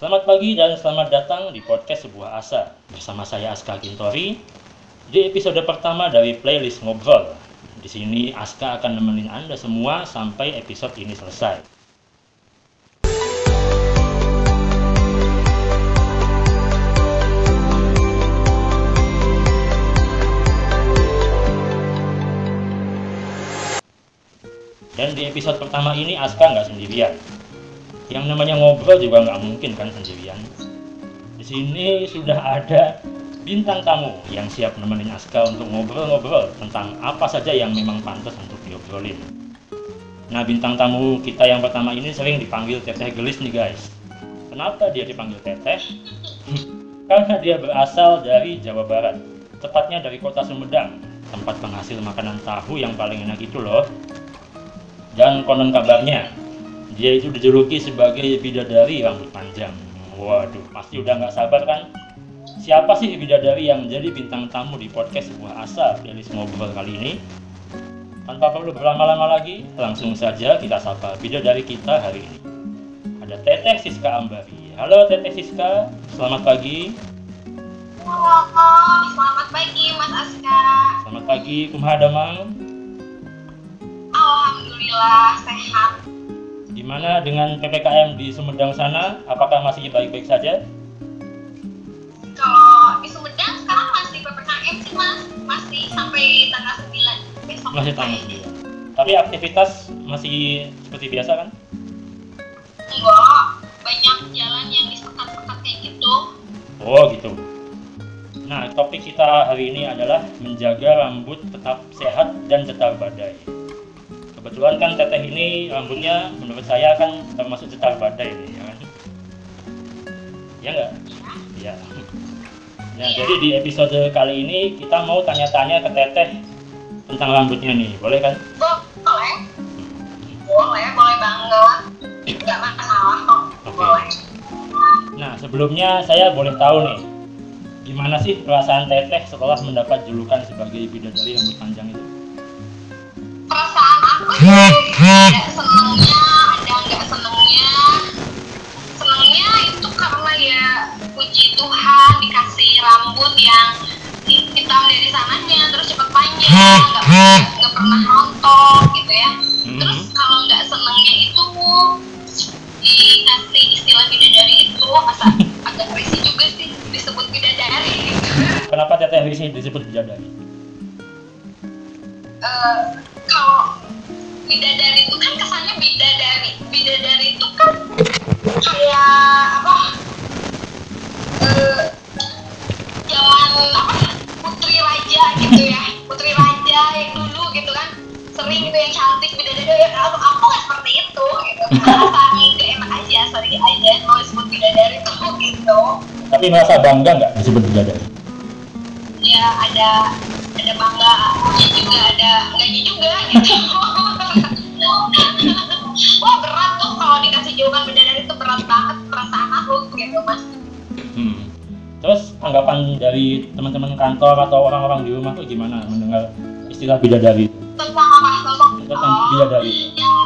Selamat pagi dan selamat datang di podcast Sebuah Asa bersama saya Aska Kintori di episode pertama dari playlist ngobrol. Di sini Aska akan nemenin Anda semua sampai episode ini selesai. Dan di episode pertama ini Aska nggak sendirian. Yang namanya ngobrol juga nggak mungkin kan sendirian. Di sini sudah ada bintang tamu yang siap nemenin Aska untuk ngobrol-ngobrol tentang apa saja yang memang pantas untuk diobrolin. Nah bintang tamu kita yang pertama ini sering dipanggil Teteh Gelis nih guys. Kenapa dia dipanggil Teteh? Karena dia berasal dari Jawa Barat, tepatnya dari kota Sumedang, tempat penghasil makanan tahu yang paling enak itu loh. Dan konon kabarnya, dia itu dijuluki sebagai bidadari rambut panjang. Waduh, pasti udah nggak sabar kan? Siapa sih bidadari yang menjadi bintang tamu di podcast sebuah asa playlist ngobrol kali ini? Tanpa perlu berlama-lama lagi, langsung saja kita sapa bidadari kita hari ini. Ada Teteh Siska Ambari. Halo Teteh Siska, selamat pagi. Halo, selamat pagi Mas Aska. Selamat pagi, kumaha damang? Alhamdulillah sehat. Gimana dengan PPKM di Sumedang sana? Apakah masih baik-baik saja? Kalau di Sumedang sekarang masih PPKM sih Mas, masih sampai tanggal 9 besok. Masih tanggal 9. Tapi aktivitas masih seperti biasa kan? Enggak, banyak jalan yang disekat-sekat kayak gitu. Oh gitu. Nah, topik kita hari ini adalah menjaga rambut tetap sehat dan cetar badai. Kebetulan kan teteh ini rambutnya menurut saya kan termasuk cetar badai nih, ya kan? Ya nggak? Iya. Nah, jadi di episode kali ini kita mau tanya-tanya ke teteh tentang rambutnya nih, boleh kan? Boleh? Boleh, boleh banget. Enggak masalah kok. Oke. Boleh. Nah, sebelumnya saya boleh tahu nih, gimana sih perasaan teteh setelah mendapat julukan sebagai bidadari rambut panjang itu? Perasaan aku ada senengnya, ada nggak senengnya. Senengnya itu karena ya puji Tuhan dikasih rambut yang hitam dari sananya terus panjang, nggak pernah rontok gitu ya. Terus kalau nggak senengnya itu dikasih istilah itu masa agak risih juga sih disebut bidadari. Kenapa teteh Risi disebut bidadari? Eh, kalau bidadari itu kan kesannya bidadari. Bidadari itu kan kayak apa? Eh zaman apa? Putri raja gitu ya. Putri raja yang dulu gitu kan. Sering gitu yang cantik bidadari. Ya aku aku nggak seperti itu gitu. Merasa nggak enak aja sorry aja. Kalau disebut bidadari itu gitu. Tapi merasa bangga nggak disebut bidadari? ya ada ada bangganya juga ada enggaknya juga gitu wah berat tuh kalau dikasih julukan bidadari itu berat banget perasaan aku gitu mas. Hmm. Terus tanggapan dari teman-teman kantor atau orang-orang di rumah tuh gimana mendengar istilah bidadari? Tentang apa? Tentang Tentang oh, bidadari. yang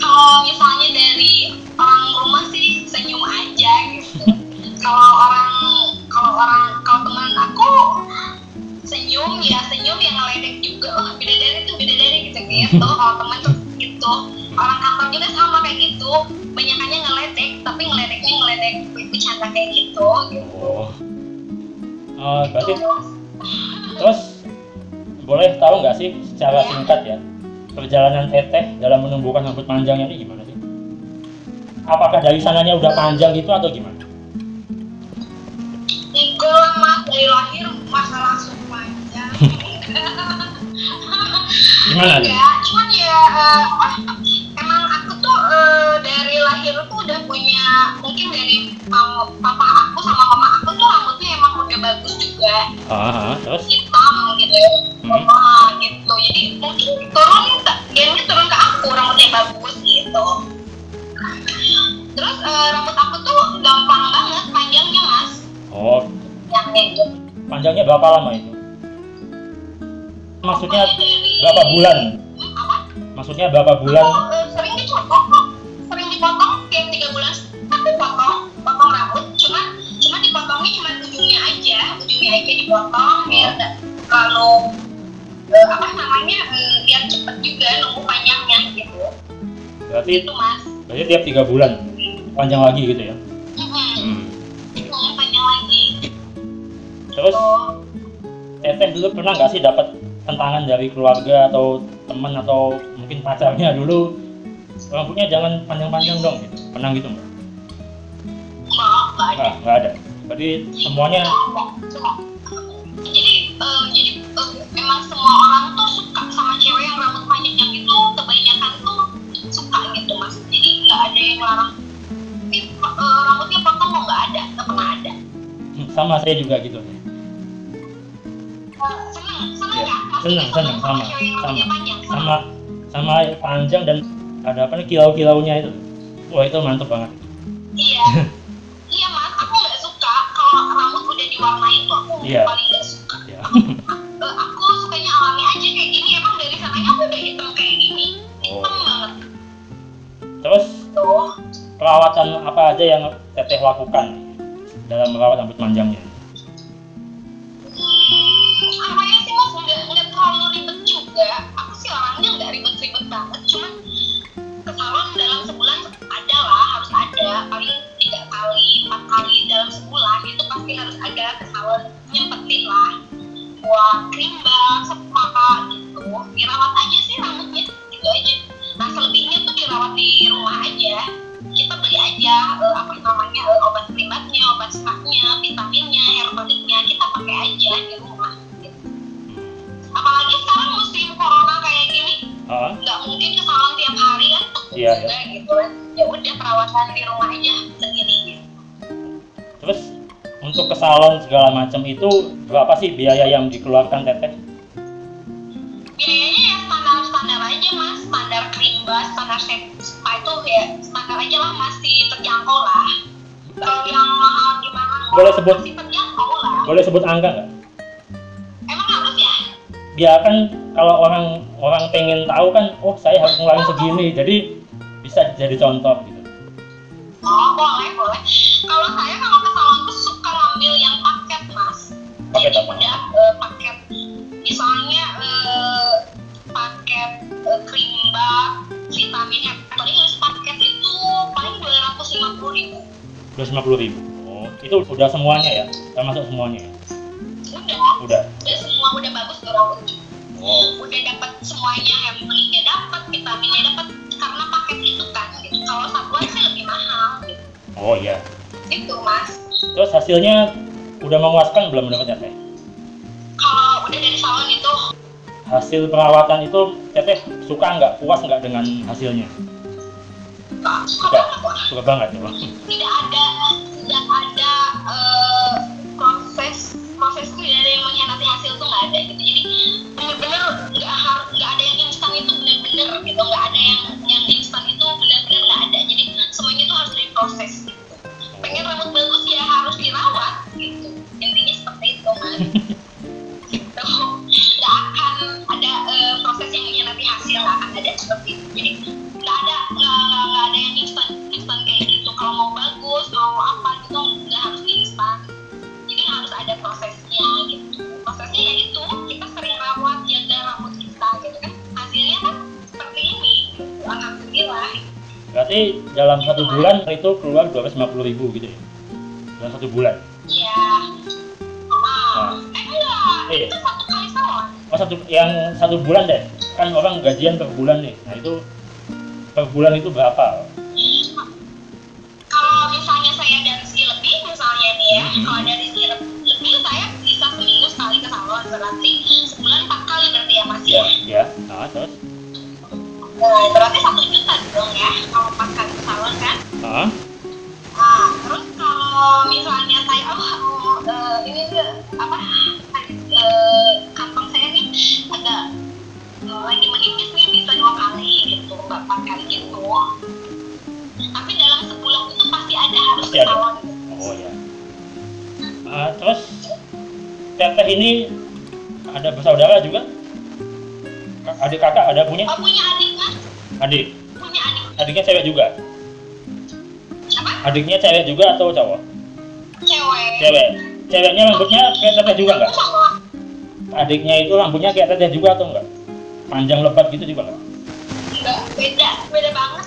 kalau misalnya dari orang rumah sih senyum aja gitu. Kalau orang kalau orang kalau teman aku senyum ya senyum yang ngeledek juga. Oh bidadari tuh bidadari gitu gitu. Kalau teman tuh gitu. Orang kantor juga sama kayak gitu. Banyakannya ngeledek tapi ngeledeknya ngeledek bercanda kayak gitu. Gitu Oh. Eh, berarti terus boleh tahu nggak sih secara singkat ya perjalanan teteh dalam menumbuhkan rambut panjangnya ini gimana sih? Apakah dari sananya udah panjang gitu atau gimana? Enggak mas, dari lahir masa langsung panjang Gimana nih? Ya, cuman ya eh, apa, emang aku tuh eh, dari lahir tuh udah punya mungkin dari papa aku sama mama aku tuh rambutnya emang udah bagus juga ah, terus? hitam gitu ya Hmm. Wah, gitu jadi mungkin turun gennya turun ke aku rambutnya bagus gitu terus eh, rambut aku tuh gampang banget panjangnya mas Oh, yang kayak gitu panjangnya berapa lama itu? Maksudnya dari berapa bulan? Hmm, apa? Maksudnya berapa bulan? Oh, uh, sering dipotong kok, sering dipotong tiap tiga bulan tapi potong, potong rambut. Cuma, cuma dipotongnya cuma ujungnya aja, ujungnya aja dipotong oh. biar terlalu uh, apa namanya uh, biar cepet juga nunggu panjangnya gitu. Berarti itu mas. Berarti tiap tiga bulan panjang lagi gitu ya? Hmm. hmm. Panjang lagi. Terus, gitu. oh. Teteh dulu pernah nggak sih dapat tentangan dari keluarga atau teman atau mungkin pacarnya dulu rambutnya jangan panjang-panjang dong gitu. Pernah gitu nggak? nggak nggak ada. Berarti semuanya? Jadi eh, jadi eh, emang semua orang tuh suka sama cewek yang rambut panjang itu kebanyakan tuh suka gitu mas. Jadi nggak ada yang larang. "Ih, eh, rambutnya potong kok nggak ada? Nggak pernah ada. Hmm, sama saya juga gitu. Eh, seneng seneng Iya, kan Mas? seneng, seneng, sama, sama. Sama sama panjang dan ada apa nih kilau-kilaunya itu. Wah itu mantep banget. iya iya mas aku nggak suka kalau rambut udah diwarnain tuh aku Iya. paling nggak suka Ya. Eh, aku sukanya alami aja kayak gini emang dari sananya aku udah hitam kayak gini Oh. hitam banget Terus tuh perawatan apa aja yang Teteh lakukan dalam merawat rambut panjangnya? Hmm, apa ya sih mas nggak nggak terlalu ribet juga. Aku sih orangnya nggak ribet-ribet banget cuman ke dalam sebulan ada lah harus ada. Paling tiga kali empat kali dalam sebulan itu pasti harus ada ke salon nyempetin lah. Buat krim balm spa gitu. Dirawat aja sih rambutnya gitu aja. Nah selebihnya tuh dirawat di rumah aja. Kita beli aja eh, apa namanya eh, obat krimbatnya obat spaknya vitaminnya tonicnya kita pakai aja di rumah. Apalagi sekarang musim corona kayak gini Ah, nggak mungkin ke salon tiap hari kan? Iya, juga gitu kan. Ya udah perawatan di rumah aja segini gitu. terus untuk ke salon segala macam itu berapa sih biaya yang dikeluarkan Teteh? biayanya ya standar standar aja mas. Standar krim bas standar spa itu ya standar aja lah masih terjangkau lah. Kalau yang mahal gimana? Boleh sebut- masih terjangkau lah. Boleh sebut angka nggak? Harus ya kan kalau orang orang pengen tahu kan, oh saya harus ngeluarin segini, jadi bisa jadi contoh gitu. oh boleh boleh kalau saya kalau ke salon tuh suka ngambil yang paket mas Paket jadi apa? udah eh, paket misalnya eh, paket eh, krim bas vitamin yang paling paket itu paling dua ratus lima puluh ribu 250 ribu. Oh, itu udah semuanya ya? Termasuk semuanya ya? Udah Udah. semua udah bagus rambutnya Oh, udah dapat semuanya hair tonicnya dapat vitaminnya dapat karena paket itu kan gitu kalau satuan sih lebih mahal gitu oh iya. gitu mas Terus hasilnya udah memuaskan belum menurut Teteh? kalau udah dari salon itu Hasil perawatan itu Teteh suka nggak? Puas nggak dengan hasilnya? Suka Suka. Suka banget ya? tidak ada tidak ada proses proses itu tidak ada yang mengkhianati hasil tuh nggak ada gitu. Jadi bener-bener nggak harus nggak ada yang instan itu bener-bener gitu nggak ada Berarti dalam satu bulan itu keluar 250 ribu gitu ya? Dalam satu bulan? iya. Ah eh Iya. itu satu kali salon Oh satu yang satu bulan deh. Kan orang gajian per bulan nih. Nah itu per bulan itu berapa? Kalau misalnya saya segi lebih misalnya nih ya Mhm. kalau dari lebih saya bisa seminggu sekali ke salon. Berarti sebulan empat kali berarti ya mas? Ya ya nah terus? Nah, berarti satu juta dong ya kalau kali ke salon kan? Ah nah terus kalau misalnya saya oh, oh eh, ini apa? Eh, kantong saya nih agak eh, lagi menipis nih bisa dua kali gitu nggak empat kali gitu. Tapi dalam sebulan itu pasti ada harus Pasti ada. salon oh ya Ah, terus teteh ini ada bersaudara juga? Adik kakak ada punya? Oh punya adik kan adik punya adik? Adiknya cewek juga? Apa adiknya cewek juga atau cowok? Cewek. Cewek. Ceweknya rambutnya kayak teteh juga nggak? Adiknya itu rambutnya kayak teteh juga atau enggak panjang lebat gitu juga nggak? Enggak beda. Beda banget.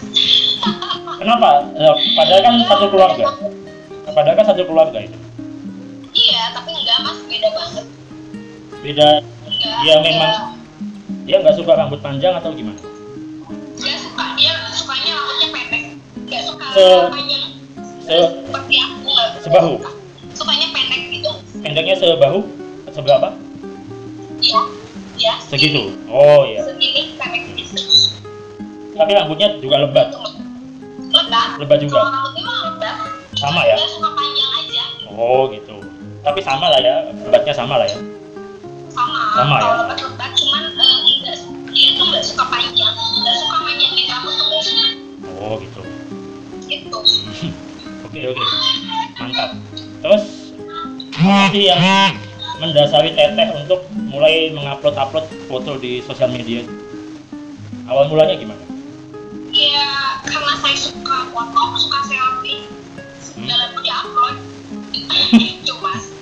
Kenapa? Eh, padahal kan satu keluarga. padahal kan satu keluarga itu. Iya tapi enggak mas. Beda banget. Beda. Enggak Iya, memang. dia nggak suka rambut panjang atau gimana suka Se- se- seperti aku. Sebahu? sukanya pendek gitu. Pendeknya sebahu seberapa iya ya segitu oh iya. Segini pendek gitu. Tapi rambutnya juga lebat. Lebat. Lebat. Juga? Kalau rambutnya mah lebat. Sama ya? dia suka panjang aja. Oh gitu. Tapi sama lah ya. Lebatnya sama lah ya? Sama. Sama ya? lebat lebat. Cuman enggak dia tuh enggak suka panjang. Enggak suka panjangin rambut tuh. Oh gitu oke oke. Mantap. Terus sih yang mendasari teteh untuk mulai mengupload upload foto di sosial media? Awal mulanya gimana? Ya karena saya suka foto suka selfie segala tuh diupload. Gitu mas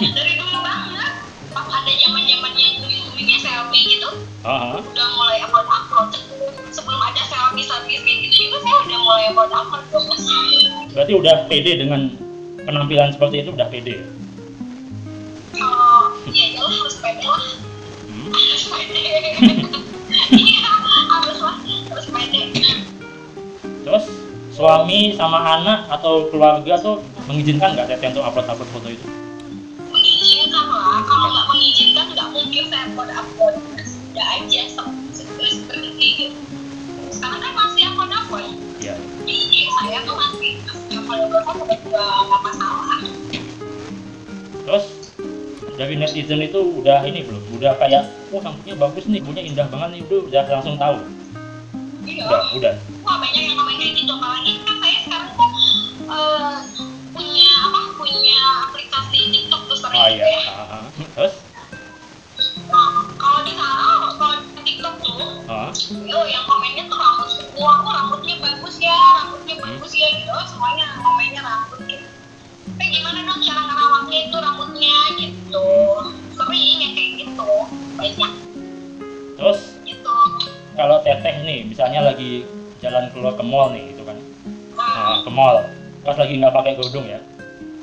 dari dulu banget pas ada zaman zamannya boomingnya selfie gitu Aha. udah mulai upload upload sebelum ada selfie selfie kayak gitu juga saya udah mulai upload upload tuh berarti udah pede dengan penampilan seperti itu udah pede? Ya? kalau ya iyalah harus pede lah. Hmm? harus pede. Iya harus lah harus pede. Terus suami sama anak atau keluarga tuh mengizinkan nggak teteh untuk upload upload foto itu? Mengizinkan lah. Kalau nggak mengizinkan nggak mungkin saya upload upload. Udah aja se- se- seperti gitu sekarang kan masih upload upload ya di IG saya tuh masih upload upload udah juga nggak masalah terus dari netizen itu udah ini belum? Udah kayak oh rambutnya bagus nih punya indah banget nih. Udah udah langsung tahu? Iya. Udah udah. Wah banyak yang komen kayak gitu apalagi kan saya sekarang tuh eh, punya apa punya aplikasi TikTok tuh sering oh gitu iya. ya. Ah, ah. terus? Nah, kalau di sana ah, Yo, yang komennya tuh rambut semua, kok rambutnya bagus ya, rambutnya bagus ya gitu. Semuanya komennya rambut gitu. Tapi gimana dong cara ngerawatnya itu rambutnya gitu. Sering yang kayak gitu, banyak. Terus gitu. kalau teteh nih misalnya lagi jalan keluar ke mall nih gitu kan. Nah, nah, ke mall. Pas lagi nggak pakai kerudung ya.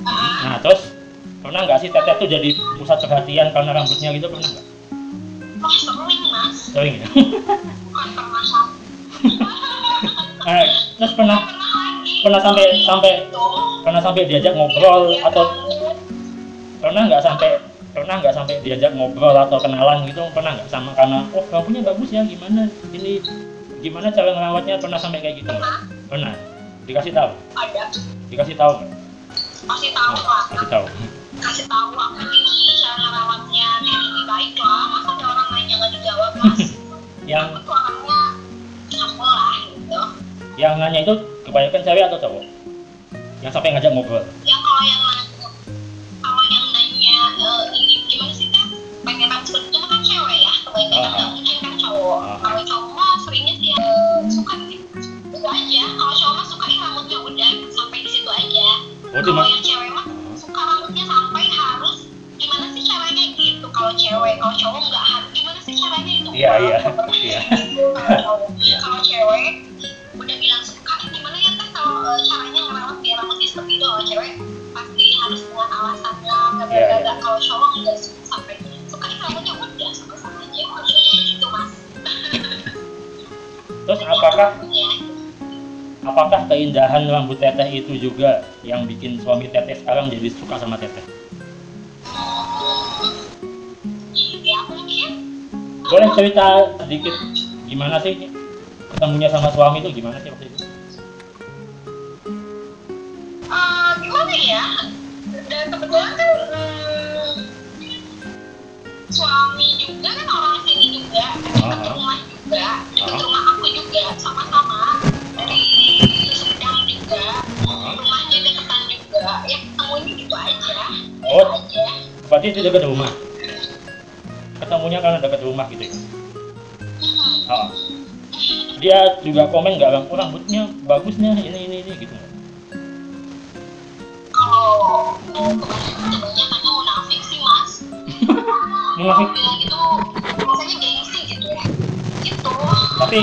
Nah, nah terus pernah nggak sih teteh tuh jadi pusat perhatian karena rambutnya gitu? Pernah nggak wah sering mas, sering ya bukan pernah. Eh, terus pernah Pernah pernah sampai sampai Gitu. pernah sampai diajak ngobrol atau pernah nggak sampai pernah nggak sampai diajak ngobrol atau kenalan gitu? Pernah nggak sama karena oh rambutnya bagus ya gimana? Ini gimana cara ngerawatnya? Pernah sampai kayak gitu nggak? pernah. Dikasih tahu? Ada. Dikasih tahu nggak? Kasih tahu lah. Kasih tahu. Kasih tahu aku ini cara ngerawatnya gini baik lah nggak dijawab mas. Yang aku tuh orangnya lah gitu. Yang nanya itu kebanyakan cewek atau cowok? Yang sampai ngajak ngobrol? Ya kalau yang kalau yang nanya eh, ini gimana sih kan pengen rambut itu kan cewek ya? Kebanyakan Ah. nggak mungkin kan cowok. Ah. kalau cowok mah seringnya sih eh, suka itu aja. Kalau cowok mah suka ih rambutnya udah sampai di situ aja. Oh kalau yang cewek mah kalau cewek kalau cowok nggak harus gimana sih caranya itu Iya, iya, iya. kalau Iya. kalau cewek udah bilang suka "Eh, gimana ya teh kalau eh, caranya ngerawat biar rambutnya seperti itu kalau cewek pasti harus dengan nggak Iya, iya. nggak kalau cowok nggak suka sampai suka rambutnya udah sama-sama aja gitu mas terus apakah Rambutnya. apakah keindahan rambut teteh itu juga yang bikin suami teteh sekarang jadi suka sama teteh boleh cerita sedikit gimana sih ketemunya sama suami itu gimana sih waktu itu Eh, gimana ya dan kebetulan kan hmm, suami juga kan orang sini juga dekat Ah. rumah juga dekat Ah. rumah aku juga sama-sama dari Sumedang juga Ah. rumahnya deketan juga ya ketemunya gitu aja Oh. gitu aja berarti itu dekat rumah ketemunya karena dekat rumah gitu ya. Ah. dia juga komen nggak bang oh, rambutnya bagusnya ini ini ini gitu. Kalau mau kebanyakan masih kalau bilang itu rasanya gengsi gitu ya. Gitu. Tapi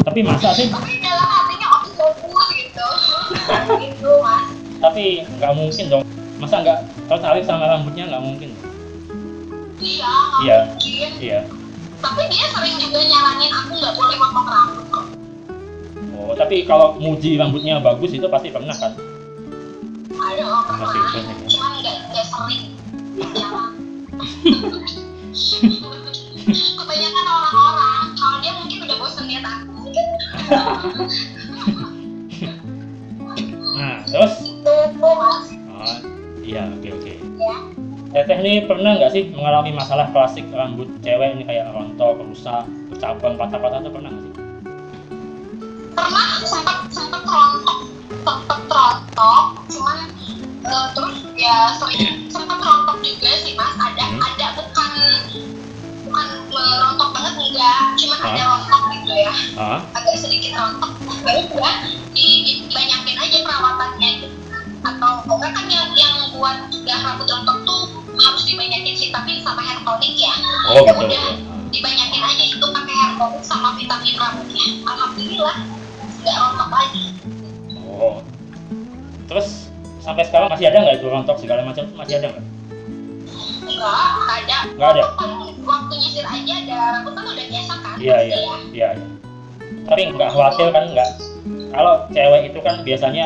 tapi masa sih? Tapi dalam hatinya oke bagus gitu. Gitu mas. Tapi nggak mungkin dong. Masa nggak tertarik sama rambutnya nggak mungkin iya Iya. mungkin. iya. Tapi dia sering juga nyaranin aku nggak boleh potong rambut kok. Oh tapi kalau muji rambutnya bagus itu pasti pernah kan? Ada oh, pernah. Masih banyak ya? cuman nggak nggak sering. Kebanyakan orang-orang kalau dia mungkin udah bosan lihat aku. Mungkin nah terus? Itu mas. Oh, iya oke oke. Ya Teteh nih pernah nggak sih mengalami masalah klasik rambut cewek ini kayak rontok, rusak, bercabang, patah-patah itu pernah nggak sih? pernah sempat sempat rontok sempat rontok cuman eh, terus ya sering sempat rontok juga sih mas ada Hmm. ada bukan bukan eh, rontok banget enggak cuman Hah? ada rontok gitu ya Ah, agak sedikit rontok baru udah di, dibanyakin aja perawatannya gitu atau enggak kan yang yang buat cegah rambut rontok harus dibanyakin vitamin sama hair tonic ya oh Ya gitu. udah dibanyakin aja itu pakai hair tonic sama vitamin rambutnya alhamdulillah nggak rontok lagi Oh. Terus sampai sekarang masih ada nggak itu rontok segala macam masih ada nggak? enggak nggak ada Nggak ada. Waktu nyisir aja ada rambut kan udah biasa kan Iya iya ya. iya. iya. Tapi nggak khawatir kan nggak? Kalau cewek itu kan biasanya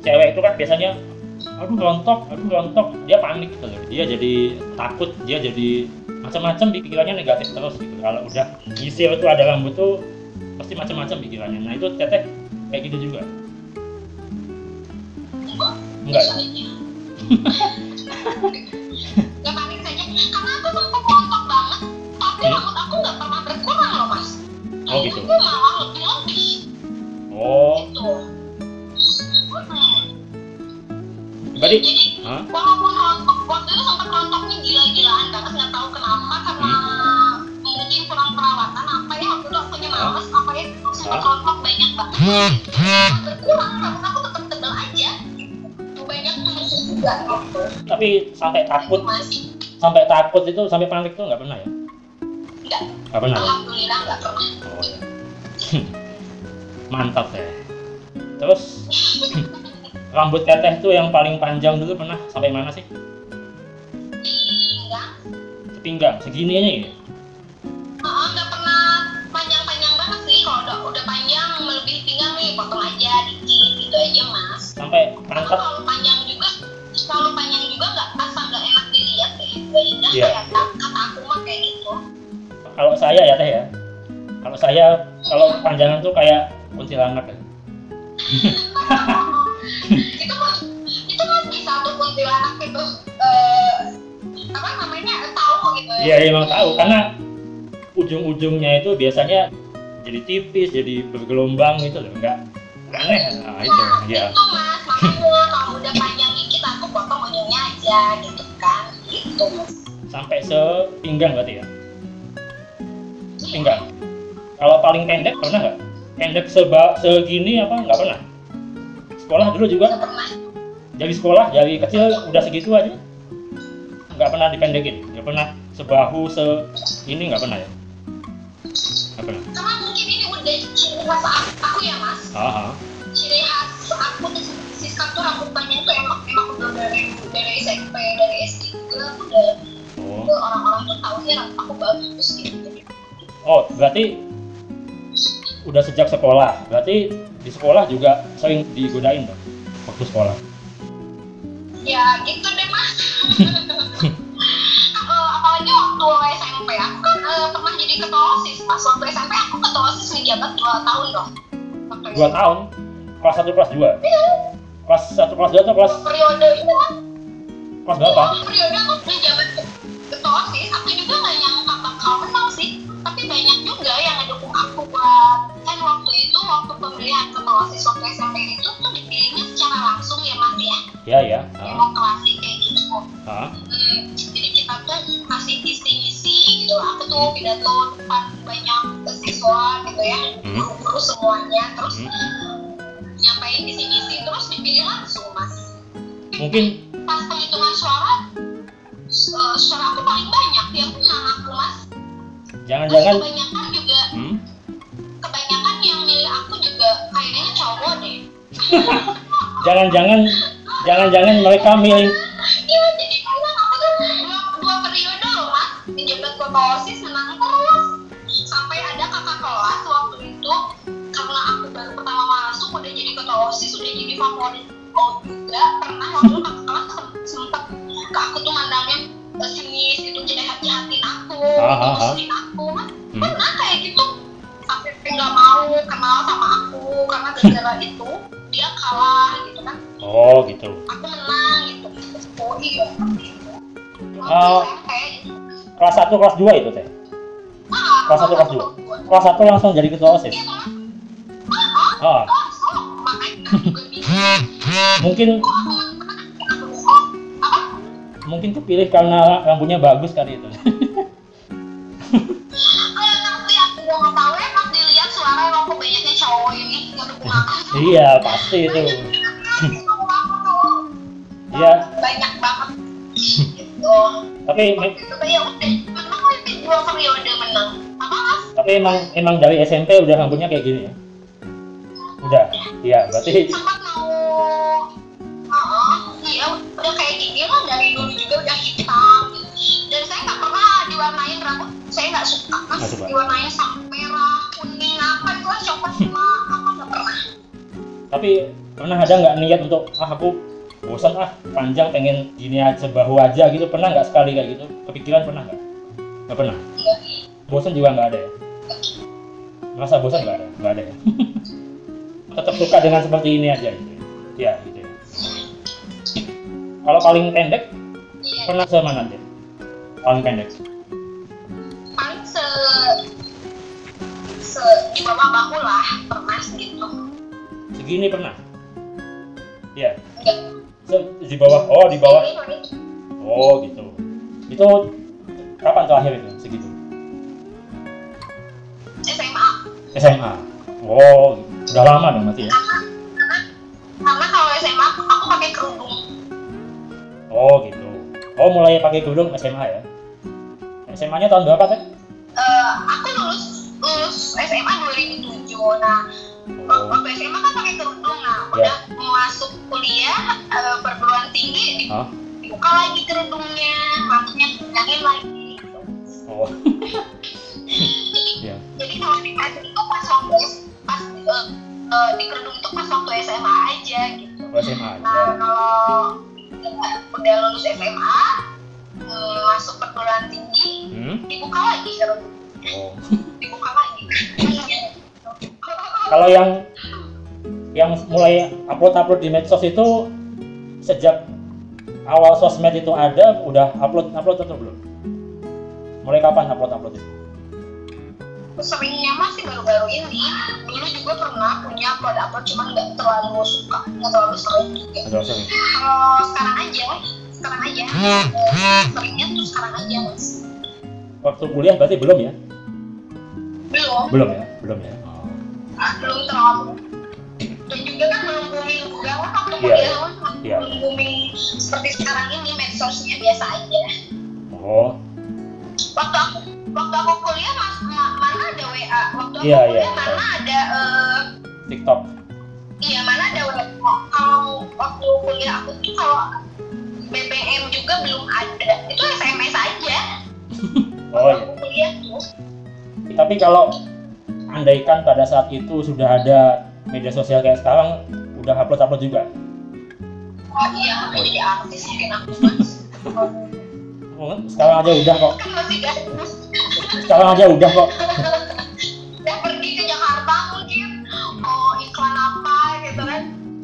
cewek itu kan biasanya aduh rontok, aduh rontok, dia panik gitu loh. Dia jadi takut, dia jadi macam-macam pikirannya negatif terus gitu. Kalau udah nyisir itu ada rambut tuh pasti macam-macam pikirannya. Nah itu teteh kayak gitu juga. enggak nggak panik saja karena aku sempat rontok banget tapi Hmm. rambut aku nggak pernah berkurang loh mas Oh, gitu. Malah lebih lebih Oh, berarti jadi Hah? walaupun rontok waktu itu sempat rontoknya gila-gilaan banget nggak tahu kenapa karena mungkin kurang perawatan apa ya waktu itu akunya males apa ya sempat Hah? rontok banyak banget. Malah berkurang rambut aku tetap tebal aja. Banyak tumbuh juga gitu tapi sampai takut masih. sampai takut itu sampai panik tuh nggak pernah ya? Enggak nggak pernah ya? alhamdulillah nggak pernah. Oh, ya. mantap ya. Terus rambut teteh tuh yang paling panjang dulu pernah sampai mana sih enggak sepinggang segini aja ya Ah, nggak pernah panjang-panjang banget sih kalau udah udah panjang melebihi pinggang nih potong aja dikit gitu aja mas sampai Tapi pangkat kalau panjang juga, kalau panjang juga nggak asal nggak enak dilihat. Nggak indah Iya. kayak kata aku mah kayak gitu. kalau saya ya teh ya kalau saya kalau panjangan tuh kayak kuntilanak ya. itu mah itu mah bisa tuh kuntilanak itu eh apa namanya tahu gitu ya. Iya emang tahu. Karena ujung-ujungnya itu biasanya jadi tipis jadi bergelombang gitu loh. Enggak aneh. Nah itu. Nah, ya itu mas, makanya kalau udah panjang dikit aku potong ujungnya aja gitu kan, gitu sampai sepinggang berarti ya? Sepinggang. Kalau paling pendek pernah nggak? Pendek seba segini apa nggak pernah sekolah dulu juga. Dari sekolah dari kecil udah segitu aja. Nggak pernah dipendekin nggak pernah. Sebahu se ini nggak pernah ya? Nggak pernah. Karena mungkin ini udah ciri khas aku ya mas. Aha. ciri khas aku di Siska tuh rambut panjang tuh emang emang udah dari dari SMP dari SD juga aku udah oh. orang-orang tuh tahu ya rambut aku bagus gitu. Oh berarti udah sejak sekolah. Berarti di sekolah juga sering digodain dong waktu sekolah. Ya gitu deh mas. Eh, apalagi waktu SMP. Aku kan eh, pernah jadi ketua osis pas waktu SMP aku ketua osis menjabat dua tahun loh dua tahun? Kelas satu kelas dua? Kelas satu kelas dua atau kelas periode itu kan kelas berapa? Periode aku menjabat ketua osis. Aku juga nggak nyangka bakal menang banyak juga yang ngedukung aku buat kan waktu itu waktu pemilihan ketua osis waktu SMP itu tuh dipilihnya secara langsung ya mas ya? Ya ya. Ah, demokrasi kayak gitu. Ah. Hmm, jadi kita tuh kasih isi-isi gitu aku tuh pidato depan banyak siswa gitu ya. Hmm. guru-guru semuanya. Terus Hmm. nyampein isi-isi terus dipilih langsung mas. Mungkin pas penghitungan suara eh, suara aku paling banyak di Jangan-jangan kebanyakan juga hmm? kebanyakan yang milih aku juga kayaknya cowok deh. Jangan-jangan jangan-jangan mereka milih iya jadi karena aku tuh dua, dua periode loh mas. Menjabat ketua osis menang terus. Sampai ada kakak kelas waktu itu karena aku baru pertama masuk udah jadi ketua osis udah jadi favorit. Oh juga pernah waktu kakak kelas sem- sempet ke aku tuh mandangnya pesimis gitu jahat jahatin aku Ah, ah, ah. musuhin aku mas Hmm. pernah kayak gitu sampai nggak mau kenal sama aku karena gara-gara itu dia kalah gitu kan Oh, gitu. aku menang gitu oh iya Ah. Kelas 1 kelas 2 itu, Teh. Ah, Kelas 1 kelas 2. Kelas 1 langsung jadi ketua OSIS. Iya, Mas. Ah, Ah, ah. Makanya aku juga bingung. mungkin mungkin kepilih karena rambutnya bagus kali itu. Ya iya, pasti itu. Iya, Banyak banget. Gitu. tapi ya dua periode menang. Mas? tapi emang emang dari SMP udah rambutnya kayak gini ya. Udah. Iya, berarti sempat mau Iya udah kayak gini lah dari dulu juga udah hitam. Dan saya nggak pernah diwarnain rambut saya nggak suka mas diwarnain sampai merah kuning apa itu lah coklat sama apa nggak pernah. Tapi pernah ada nggak niat untuk ah aku bosan ah panjang pengen gini aja bahu aja gitu? Pernah nggak sekali kayak gitu? Kepikiran pernah nggak? Nggak pernah? Iya. bosan juga nggak ada ya? Merasa bosan nggak ada? Nggak ada ya? Tetap suka dengan seperti ini aja gitu ya? Gitu ya kalau paling pendek iya. pernah semana deh paling pendek. Paling se se di bawah bahu lah pernah segitu. Segini pernah? Ya enggak Se- di bawah oh di bawah. Oh gitu. Itu kapan terakhir itu segitu? SMA SMA oh udah lama dong berarti ya oh gitu. Oh mulai pakai kerudung SMA ya? SMA nya tahun berapa teh? Eh, aku lulus lulus SMA 2007 nah Oh. waktu SMA kan pakai kerudung nah Ya. udah masuk kuliah eh, perguruan tinggi Hah? dibuka lagi kerudungnya rambutnya dipegangin lagi. Gitu. oh. Ya. Jadi kalau di kerudung itu pas waktu pas eh, eh, di kerudung itu pas waktu SMA aja gitu. Oh, SMA nah ya kalau udah, lulus SMA eh, masuk perguruan tinggi hmm? dibuka lagi kerudung oh. dibuka lagi kalau yang yang mulai upload upload di medsos itu sejak awal sosmed itu ada udah upload upload atau belum mulai kapan upload upload itu seringnya masih baru-baru ini. Dulu juga pernah punya upload upload cuman nggak terlalu suka nggak terlalu sering juga. Kalau sekarang aja sekarang aja. Eh, seringnya tuh sekarang aja mas. Waktu kuliah berarti belum ya? Belum. Belum ya? Belum ya? Oh. ah, belum terlalu. Dan juga kan belum booming juga kan waktu Iya, kuliah kan iya. belum booming seperti sekarang ini medsosnya biasa aja. Oh. Waktu aku waktu aku kuliah mas ada WA waktu aku Iya, iya, kuliah tahu. mana ada eh, TikTok Iya mana ada WA. Kalau waktu kuliah aku tuh kalau BBM juga belum ada. Itu SMS aja. oh iya kuliah tuh. tapi kalau andaikan pada saat itu sudah ada media sosial kayak sekarang udah upload upload juga Oh iya, aku jadi artis mungkin aku. Oh, sekarang aja udah kok kan sekarang aja udah kok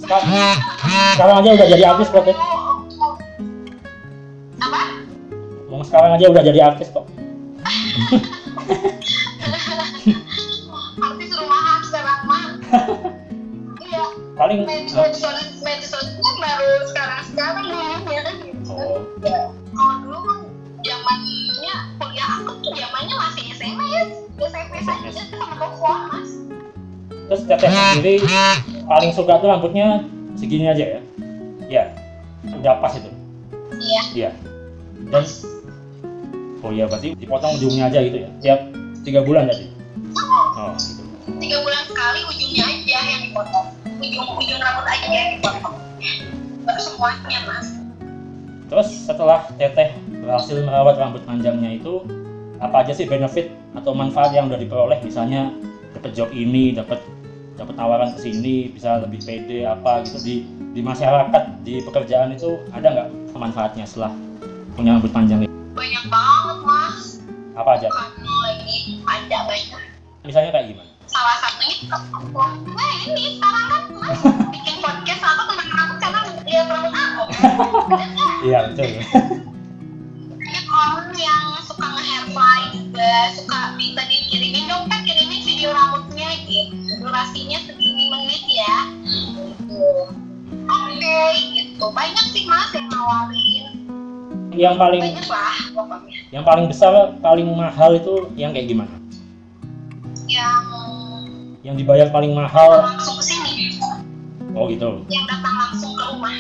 sekarang, aja udah jadi artis kok Teh. Apa? mau sekarang aja udah jadi artis kok Artis rumahan sekarang mah. Iya. paling Medsos medsos kan baru sekarang sekarang kan gitu. oh Ya, kalau dulu kan zamannya kuliah aku tuh zamannya masih SMS SMS aja sama telepon mas terus teteh sendiri paling suka tuh rambutnya segini aja ya. Ya udah pas itu. Iya. Iya. Dan oh iya berarti dipotong ujungnya aja gitu ya? Tiap tiga bulan tadi Oh, oh gitu. Tiga bulan sekali ujungnya aja yang dipotong. Ujung ujung rambut aja yang dipotong. Nggak semuanya mas. Terus setelah teteh berhasil merawat rambut panjangnya itu apa aja sih benefit atau manfaat yang udah diperoleh? Misalnya dapat job ini dapat dapat tawaran ke sini bisa lebih pede apa gitu. Di di masyarakat di pekerjaan itu ada nggak manfaatnya setelah punya rambut panjang ini? banyak banget mas. Apa aja? Karena lagi ada banyak. Misalnya kayak gimana? Salah satunya nah ini sekarang kan mas. Bikin podcast apa tentang rambut karena dia rambut aku. Iya betul. Banyak orang yang suka nge-hairfly juga suka minta dikirimin dong kan kirimin video rambutnya durasinya segini menit ya. Gitu. Oke gitu. Banyak sih mas yang nawarin. Yang paling banyak lah pokoknya. Yang paling besar paling mahal itu yang kayak gimana? Yang yang dibayar paling mahal. Langsung ke sini. Oh gitu. Yang datang langsung ke rumah.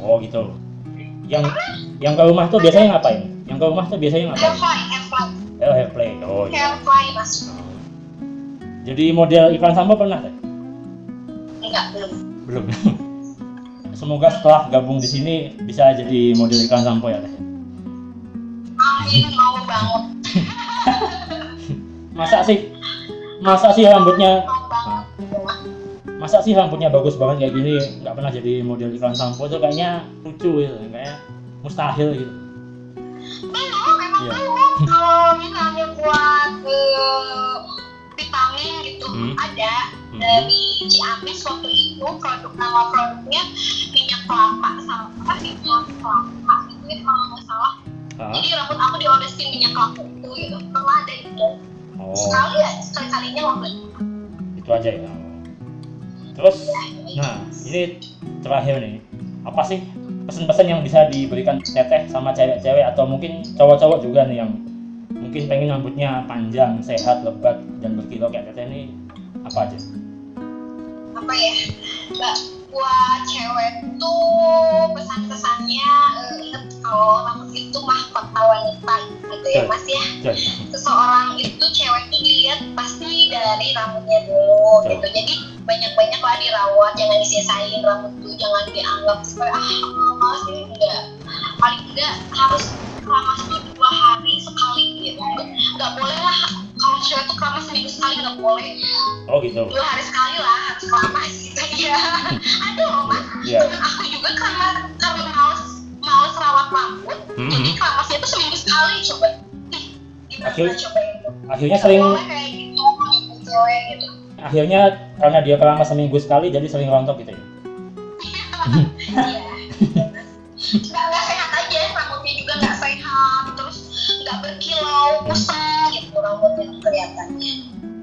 Oh gitu. Yang yang ke rumah tuh biasanya ngapain? Yang ke rumah tuh biasanya ngapain? Hairfly hairfly oh hair play oh iya. Hairfly mas jadi model iklan sampo pernah Teh? enggak belum belum semoga setelah gabung di sini bisa jadi model iklan sampo ya Teh. amin mau banget masa sih masa sih rambutnya masa sih rambutnya bagus banget kayak gini nggak pernah jadi model iklan sampo tuh kayaknya lucu gitu kayak mustahil gitu belum emang Iya. belum kalau misalnya buat eh, vitamin gitu. Hmm. ada Hmm. dari Ciamis waktu itu produk nama produknya minyak kelapa sama apa minyak kelapa. Itu ya kalau nggak salah. Hah? jadi rambut aku diolesin minyak kelapa itu gitu. Pernah ada itu. Oh. Sekali ya sekali kalinya waktu itu. Itu aja ya. Terus nah ini terakhir nih. Apa sih pesan-pesan yang bisa diberikan teteh sama cewek-cewek atau mungkin cowok-cowok juga nih yang mungkin pengen rambutnya panjang sehat lebat dan berkilau kayak teteh ini apa aja? Apa ya? Mbak buat cewek tuh pesan-pesannya eh, inget kalau rambut itu mahkota wanita gitu ya mas ya? Seseorang itu cewek tuh dilihat pasti dari rambutnya dulu gitu. Jadi banyak-banyak lah dirawat jangan disisain rambut tuh jangan dianggap sebagai ah mas ini enggak. Paling enggak harus keramas tuh dua hari sekali gitu nggak boleh lah. Kalau cewek tuh keramas seminggu sekali nggak boleh. Oh gitu. Dua hari sekali lah harus keramas gitu ya. Ada loh mas. Iya. temen aku juga karena karena males males rawat rambut. Mhm. jadi keramasnya tuh seminggu sekali coba. Ih, gimana Akhir- coba itu akhirnya sering boleh kayak gitu gitu cewek gitu. Akhirnya karena dia keramas seminggu sekali jadi sering rontok gitu ya? Iya. Nggak nggak sehat aja rambutnya juga nggak sehat terus nggak berkilau kusam gitu rambutnya kelihatannya.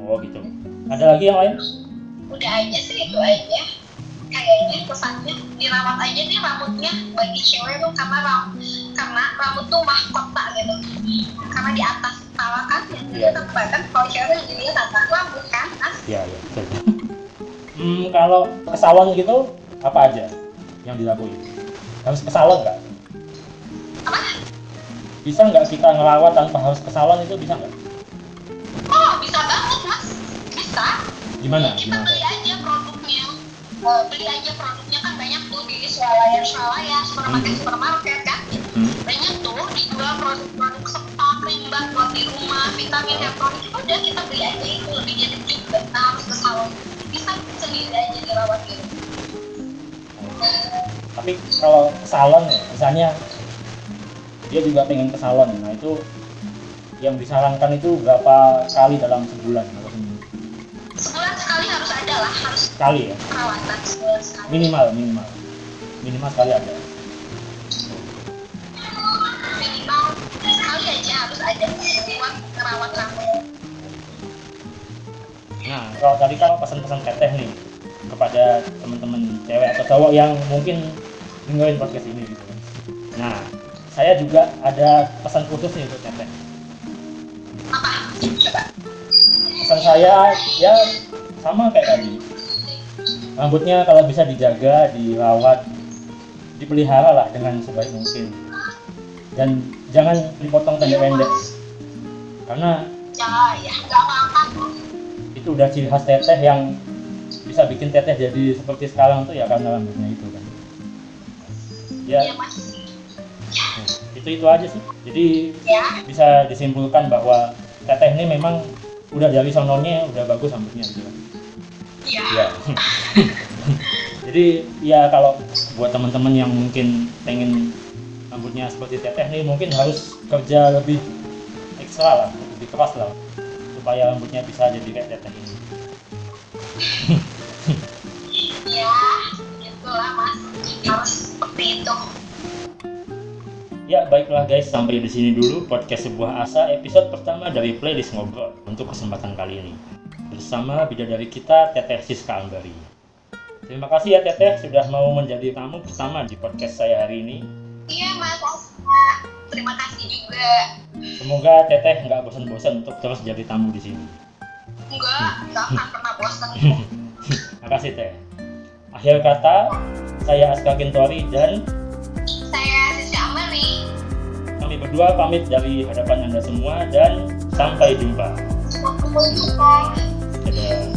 Oh gitu. Ada lagi yang lain? Udah aja sih itu aja. Kayaknya pesannya dirawat aja deh rambutnya. Bagi cewek tuh karena ram karena rambut tuh mahkota gitu. Karena di atas kepala kan Iya. apa kan kalau cewek dilihat atas rambut kan mas. Ya ya betul. Hmm, kalau ke salon gitu apa aja yang dilakuin? Harus ke salon nggak? Apa bisa nggak kita ngerawat tanpa harus ke salon itu? Bisa nggak? Oh bisa banget mas? Bisa. Gimana? Kita gimana? beli aja produknya. Eh, beli aja produknya. Kan banyak tuh di swalayan swalayan supermarket Mhm. supermarket kan? Hmm? banyak tuh dijual produk-produk spa krim buat di rumah vitamin hepatonik udah kita beli aja itu. Lebih jadi juga kita harus ke salon. Bisa sendiri aja dirawat gitu tapi kalau salon ya misalnya dia juga pengen ke salon. Nah itu yang disarankan itu berapa kali dalam sebulan? Atau seminggu sebulan sekali harus ada lah harus sekali ya? perawatan sebulan sekali. Minimal minimal. Minimal sekali ada. Minimal sekali aja harus ada buat merawat rambut Nah, kalau tadi kan pesan-pesan teteh nih kepada teman-teman cewek atau cowok yang mungkin dengerin podcast ini gitu. Nah, saya juga ada pesan khusus nih untuk teteh. Pesan saya ya sama kayak tadi. Rambutnya kalau bisa dijaga, dirawat, dipelihara lah dengan sebaik mungkin. Dan jangan dipotong pendek-pendek. Karena ya ya itu udah ciri khas teteh yang bisa bikin teteh jadi seperti sekarang tuh ya karena rambutnya itu kan ya iya mas itu itu aja sih. Jadi ya. bisa disimpulkan bahwa teteh ini memang udah dari sononya udah bagus rambutnya. Gitu iya. Ya jadi ya kalau buat teman-teman yang mungkin pengen rambutnya seperti teteh nih mungkin harus kerja lebih ekstra lah lebih keras lah supaya rambutnya bisa jadi kayak teteh ini. Ya gitulah mas. Harus seperti itu Ya baiklah guys, sampai di sini dulu podcast sebuah asa episode pertama dari playlist ngobrol untuk kesempatan kali ini bersama bidadari kita Teteh Siska Ambari. Terima kasih ya Teteh sudah mau menjadi tamu pertama di podcast saya hari ini. iya mas Asma. terima kasih juga Semoga Teteh nggak bosan-bosan untuk terus jadi tamu di sini. enggak nggak akan pernah bosan Makasih Teh. Akhir kata, saya Aska Kintori dan saya berdua pamit dari hadapan Anda semua dan sampai jumpa. sampai jumpa Dadah.